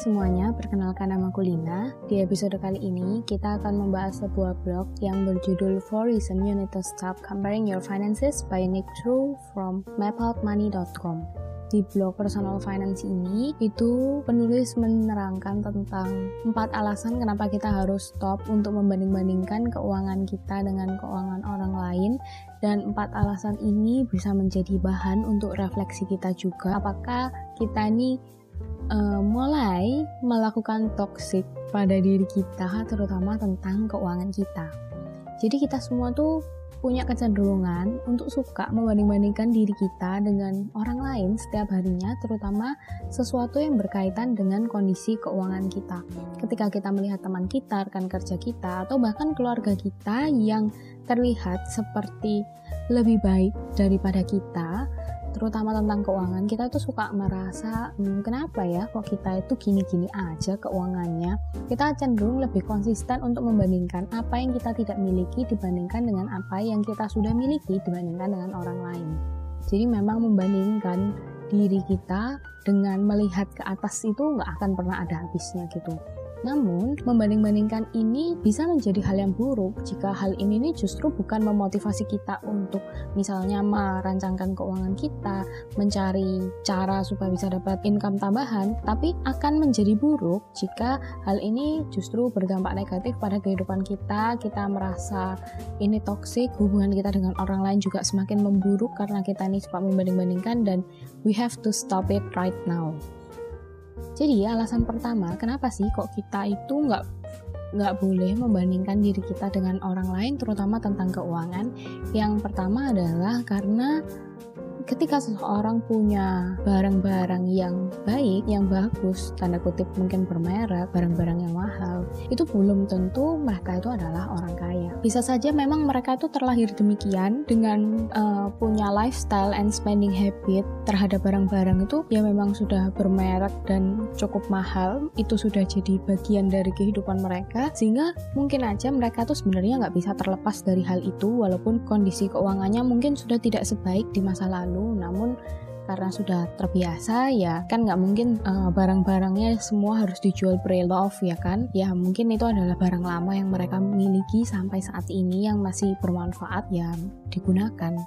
Semuanya, perkenalkan nama aku Lina. Di episode kali ini, kita akan membahas sebuah blog yang berjudul 4 Reasons You Need to Stop Comparing Your Finances by Nick True from mapoutmoney.com. Di blog personal finance ini, itu penulis menerangkan tentang empat alasan kenapa kita harus stop untuk membanding-bandingkan keuangan kita dengan keuangan orang lain dan empat alasan ini bisa menjadi bahan untuk refleksi kita juga apakah kita ini uh, mulai melakukan toxic pada diri kita, terutama tentang keuangan kita. Jadi kita semua tuh punya kecenderungan untuk suka membanding-bandingkan diri kita dengan orang lain setiap harinya, terutama sesuatu yang berkaitan dengan kondisi keuangan kita. Ketika kita melihat teman kita, rekan kerja kita, atau bahkan keluarga kita yang terlihat seperti lebih baik daripada kita, terutama tentang keuangan kita tuh suka merasa hmm, kenapa ya kok kita itu gini-gini aja keuangannya? Kita cenderung lebih konsisten untuk membandingkan apa yang kita tidak miliki dibandingkan dengan apa yang kita sudah miliki dibandingkan dengan orang lain. Jadi memang membandingkan diri kita dengan melihat ke atas itu nggak akan pernah ada habisnya gitu namun, membanding-bandingkan ini bisa menjadi hal yang buruk jika hal ini nih justru bukan memotivasi kita untuk misalnya merancangkan keuangan kita, mencari cara supaya bisa dapat income tambahan, tapi akan menjadi buruk jika hal ini justru berdampak negatif pada kehidupan kita, kita merasa ini toksik, hubungan kita dengan orang lain juga semakin memburuk karena kita ini suka membanding-bandingkan dan we have to stop it right now. Jadi alasan pertama, kenapa sih kok kita itu nggak nggak boleh membandingkan diri kita dengan orang lain, terutama tentang keuangan. Yang pertama adalah karena ketika seseorang punya barang-barang yang baik, yang bagus, tanda kutip mungkin bermerek, barang-barang yang mahal, itu belum tentu mereka itu adalah orang kaya. Bisa saja memang mereka itu terlahir demikian dengan uh, punya lifestyle and spending habit terhadap barang-barang itu ya memang sudah bermerek dan cukup mahal, itu sudah jadi bagian dari kehidupan mereka, sehingga mungkin aja mereka tuh sebenarnya nggak bisa terlepas dari hal itu walaupun kondisi keuangannya mungkin sudah tidak sebaik di masa lalu lalu namun karena sudah terbiasa ya kan nggak mungkin uh, barang-barangnya semua harus dijual pre-love ya kan? Ya mungkin itu adalah barang lama yang mereka miliki sampai saat ini yang masih bermanfaat ya digunakan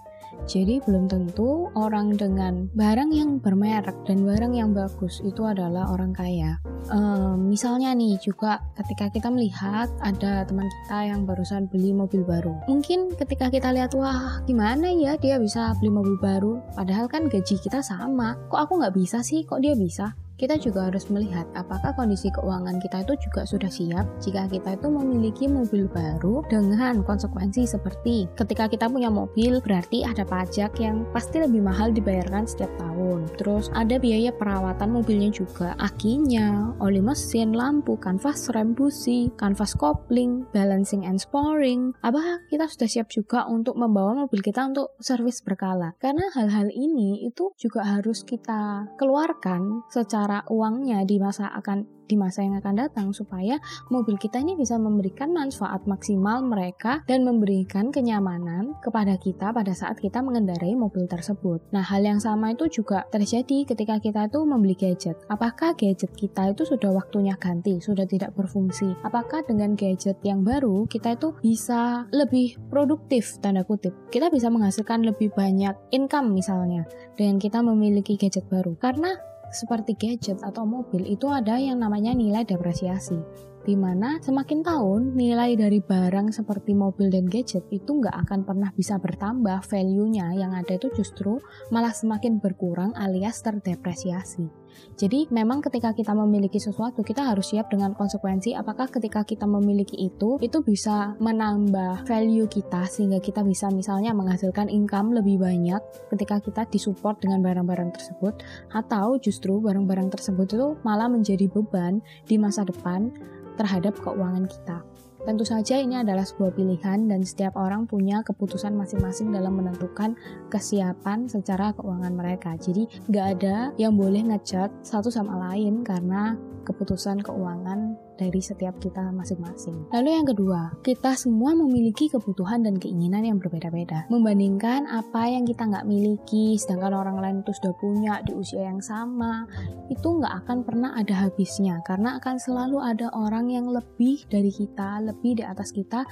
jadi belum tentu orang dengan barang yang bermerek dan barang yang bagus itu adalah orang kaya. Um, misalnya nih juga ketika kita melihat ada teman kita yang barusan beli mobil baru. Mungkin ketika kita lihat wah gimana ya dia bisa beli mobil baru. Padahal kan gaji kita sama. Kok aku nggak bisa sih? Kok dia bisa? Kita juga harus melihat apakah kondisi keuangan kita itu juga sudah siap jika kita itu memiliki mobil baru dengan konsekuensi seperti ketika kita punya mobil berarti ada pajak yang pasti lebih mahal dibayarkan setiap tahun. Terus ada biaya perawatan mobilnya juga akinya, oli mesin, lampu, kanvas rem busi, kanvas kopling, balancing and sporing. Apakah kita sudah siap juga untuk membawa mobil kita untuk servis berkala? Karena hal-hal ini itu juga harus kita keluarkan secara cara uangnya di masa akan di masa yang akan datang supaya mobil kita ini bisa memberikan manfaat maksimal mereka dan memberikan kenyamanan kepada kita pada saat kita mengendarai mobil tersebut. Nah, hal yang sama itu juga terjadi ketika kita itu membeli gadget. Apakah gadget kita itu sudah waktunya ganti, sudah tidak berfungsi? Apakah dengan gadget yang baru kita itu bisa lebih produktif tanda kutip? Kita bisa menghasilkan lebih banyak income misalnya dengan kita memiliki gadget baru. Karena seperti gadget atau mobil itu ada yang namanya nilai depresiasi di mana semakin tahun nilai dari barang seperti mobil dan gadget itu nggak akan pernah bisa bertambah value-nya yang ada itu justru malah semakin berkurang alias terdepresiasi. Jadi memang ketika kita memiliki sesuatu kita harus siap dengan konsekuensi. Apakah ketika kita memiliki itu itu bisa menambah value kita sehingga kita bisa misalnya menghasilkan income lebih banyak ketika kita disupport dengan barang-barang tersebut? Atau justru barang-barang tersebut itu malah menjadi beban di masa depan terhadap keuangan kita. Tentu saja ini adalah sebuah pilihan dan setiap orang punya keputusan masing-masing dalam menentukan kesiapan secara keuangan mereka. Jadi nggak ada yang boleh ngecat satu sama lain karena keputusan keuangan dari setiap kita masing-masing. Lalu yang kedua, kita semua memiliki kebutuhan dan keinginan yang berbeda-beda. Membandingkan apa yang kita nggak miliki, sedangkan orang lain itu sudah punya di usia yang sama, itu nggak akan pernah ada habisnya. Karena akan selalu ada orang yang lebih dari kita, lebih di atas kita,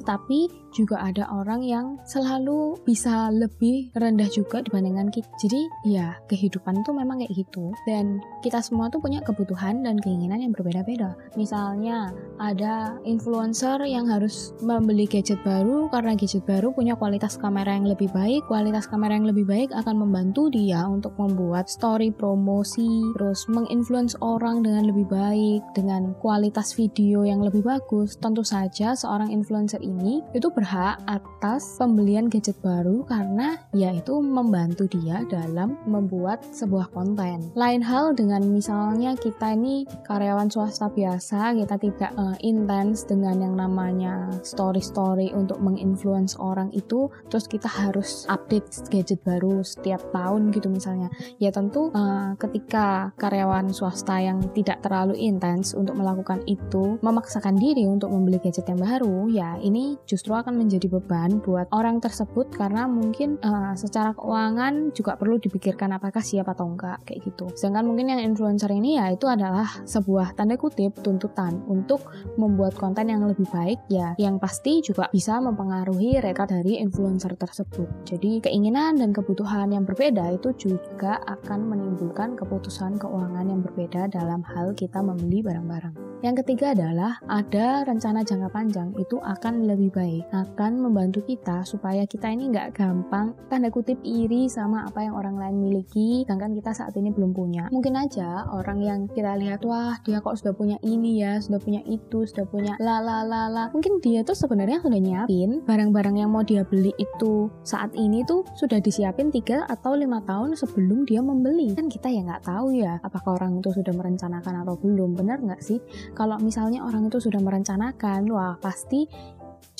tetapi juga ada orang yang selalu bisa lebih rendah juga dibandingkan kita. Jadi ya kehidupan itu memang kayak gitu dan kita semua tuh punya kebutuhan dan keinginan yang berbeda-beda. Misalnya ada influencer yang harus membeli gadget baru karena gadget baru punya kualitas kamera yang lebih baik. Kualitas kamera yang lebih baik akan membantu dia untuk membuat story promosi, terus menginfluence orang dengan lebih baik dengan kualitas video yang lebih bagus. Tentu saja seorang influencer ini itu berhak atas pembelian gadget baru karena ya itu membantu dia dalam membuat sebuah konten. Lain hal dengan misalnya kita ini karyawan swasta biasa, kita tidak uh, intens dengan yang namanya story-story untuk menginfluence orang itu, terus kita harus update gadget baru setiap tahun gitu misalnya. Ya tentu uh, ketika karyawan swasta yang tidak terlalu intens untuk melakukan itu memaksakan diri untuk membeli gadget yang baru, ya ini justru akan menjadi beban buat orang tersebut karena mungkin uh, secara keuangan juga perlu dipikirkan apakah siap atau enggak kayak gitu. Sedangkan mungkin yang influencer ini ya itu adalah sebuah tanda kutip tuntutan untuk membuat konten yang lebih baik ya yang pasti juga bisa mempengaruhi reka dari influencer tersebut. Jadi keinginan dan kebutuhan yang berbeda itu juga akan menimbulkan keputusan keuangan yang berbeda dalam hal kita membeli barang-barang. Yang ketiga adalah ada rencana jangka panjang itu akan lebih baik, akan membantu kita supaya kita ini nggak gampang tanda kutip iri sama apa yang orang lain miliki, sedangkan kita saat ini belum punya. Mungkin aja orang yang kita lihat wah dia kok sudah punya ini ya, sudah punya itu, sudah punya la la la la. Mungkin dia tuh sebenarnya sudah nyiapin barang-barang yang mau dia beli itu saat ini tuh sudah disiapin 3 atau lima tahun sebelum dia membeli. Kan kita ya nggak tahu ya apakah orang itu sudah merencanakan atau belum. Benar nggak sih? kalau misalnya orang itu sudah merencanakan, wah pasti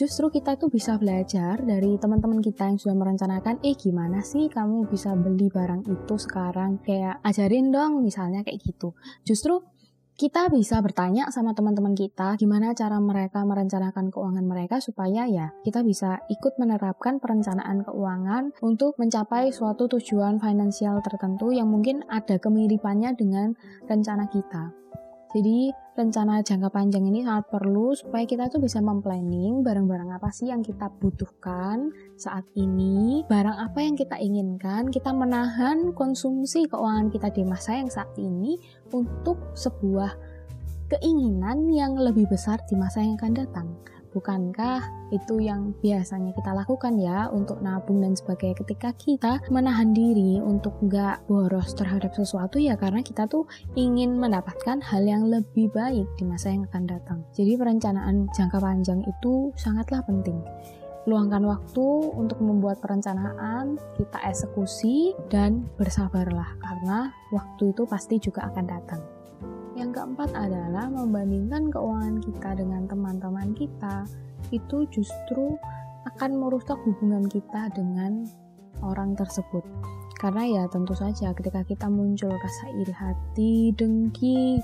justru kita tuh bisa belajar dari teman-teman kita yang sudah merencanakan, eh gimana sih kamu bisa beli barang itu sekarang? Kayak ajarin dong misalnya kayak gitu. Justru kita bisa bertanya sama teman-teman kita gimana cara mereka merencanakan keuangan mereka supaya ya kita bisa ikut menerapkan perencanaan keuangan untuk mencapai suatu tujuan finansial tertentu yang mungkin ada kemiripannya dengan rencana kita. Jadi rencana jangka panjang ini sangat perlu supaya kita tuh bisa memplanning barang-barang apa sih yang kita butuhkan saat ini, barang apa yang kita inginkan, kita menahan konsumsi keuangan kita di masa yang saat ini untuk sebuah keinginan yang lebih besar di masa yang akan datang. Bukankah itu yang biasanya kita lakukan ya untuk nabung dan sebagainya ketika kita menahan diri untuk nggak boros terhadap sesuatu ya karena kita tuh ingin mendapatkan hal yang lebih baik di masa yang akan datang. Jadi perencanaan jangka panjang itu sangatlah penting. Luangkan waktu untuk membuat perencanaan, kita eksekusi, dan bersabarlah karena waktu itu pasti juga akan datang. Yang keempat adalah membandingkan keuangan kita dengan teman-teman kita itu justru akan merusak hubungan kita dengan orang tersebut. Karena ya tentu saja ketika kita muncul rasa iri hati, dengki,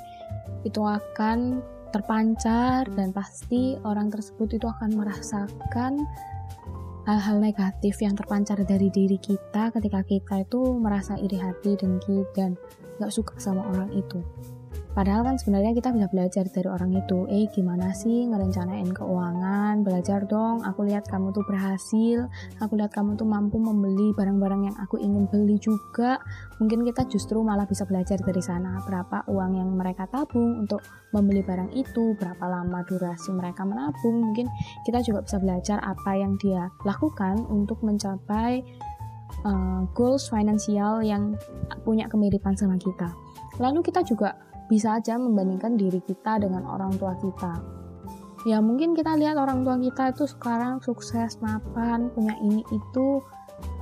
itu akan terpancar dan pasti orang tersebut itu akan merasakan hal-hal negatif yang terpancar dari diri kita ketika kita itu merasa iri hati, dengki, dan gak suka sama orang itu. Padahal kan sebenarnya kita bisa belajar dari orang itu. Eh, gimana sih ngerencanain keuangan? Belajar dong. Aku lihat kamu tuh berhasil. Aku lihat kamu tuh mampu membeli barang-barang yang aku ingin beli juga. Mungkin kita justru malah bisa belajar dari sana. Berapa uang yang mereka tabung untuk membeli barang itu, berapa lama durasi mereka menabung. Mungkin kita juga bisa belajar apa yang dia lakukan untuk mencapai uh, goals finansial yang punya kemiripan sama kita. Lalu kita juga bisa aja membandingkan diri kita dengan orang tua kita. Ya mungkin kita lihat orang tua kita itu sekarang sukses, mapan, punya ini itu,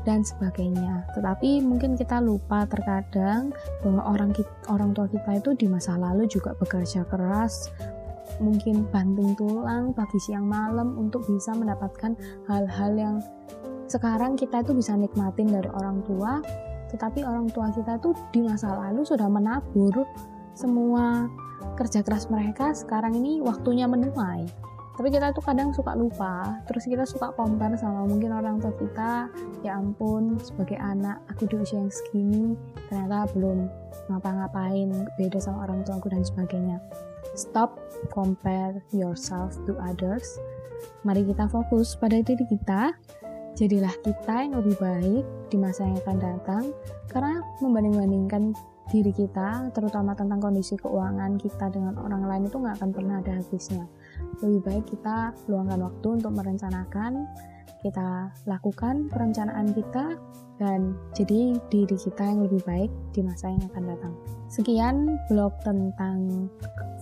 dan sebagainya. Tetapi mungkin kita lupa terkadang bahwa orang orang tua kita itu di masa lalu juga bekerja keras, mungkin banting tulang pagi siang malam untuk bisa mendapatkan hal-hal yang sekarang kita itu bisa nikmatin dari orang tua, tetapi orang tua kita itu di masa lalu sudah menabur semua kerja keras mereka sekarang ini waktunya menuai. Tapi kita tuh kadang suka lupa terus kita suka compare sama mungkin orang tua kita ya ampun sebagai anak aku di usia yang segini ternyata belum ngapa-ngapain beda sama orang tua aku dan sebagainya. Stop compare yourself to others. Mari kita fokus pada diri kita. Jadilah kita yang lebih baik di masa yang akan datang. Karena membanding-bandingkan diri kita terutama tentang kondisi keuangan kita dengan orang lain itu nggak akan pernah ada habisnya lebih baik kita luangkan waktu untuk merencanakan kita lakukan perencanaan kita dan jadi diri kita yang lebih baik di masa yang akan datang. Sekian blog tentang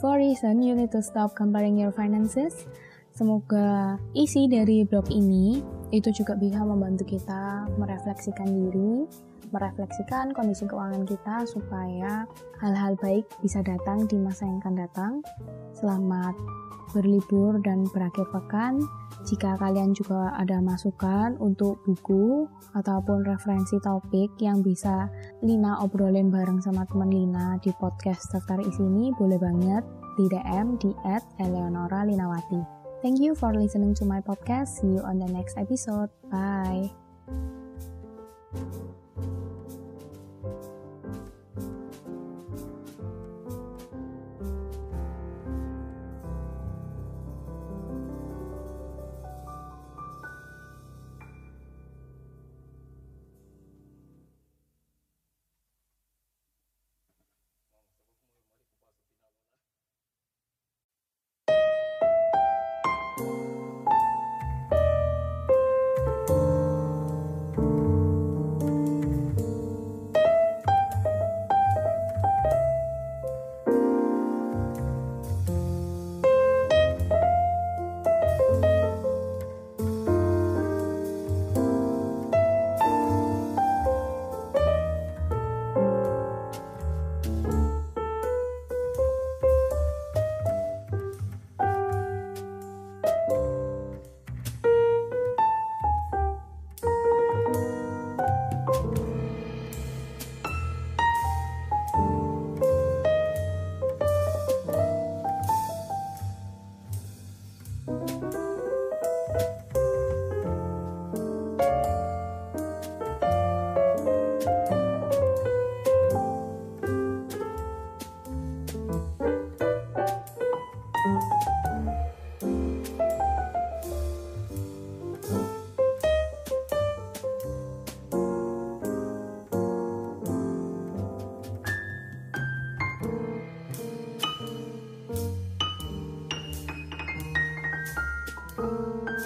four reason you need to stop comparing your finances. Semoga isi dari blog ini itu juga bisa membantu kita merefleksikan diri, merefleksikan kondisi keuangan kita supaya hal-hal baik bisa datang di masa yang akan datang. Selamat berlibur dan berakhir pekan. Jika kalian juga ada masukan untuk buku ataupun referensi topik yang bisa Lina obrolin bareng sama teman Lina di podcast daftar isi ini, boleh banget di DM di at Eleonora Linawati. Thank you for listening to my podcast. See you on the next episode. Bye.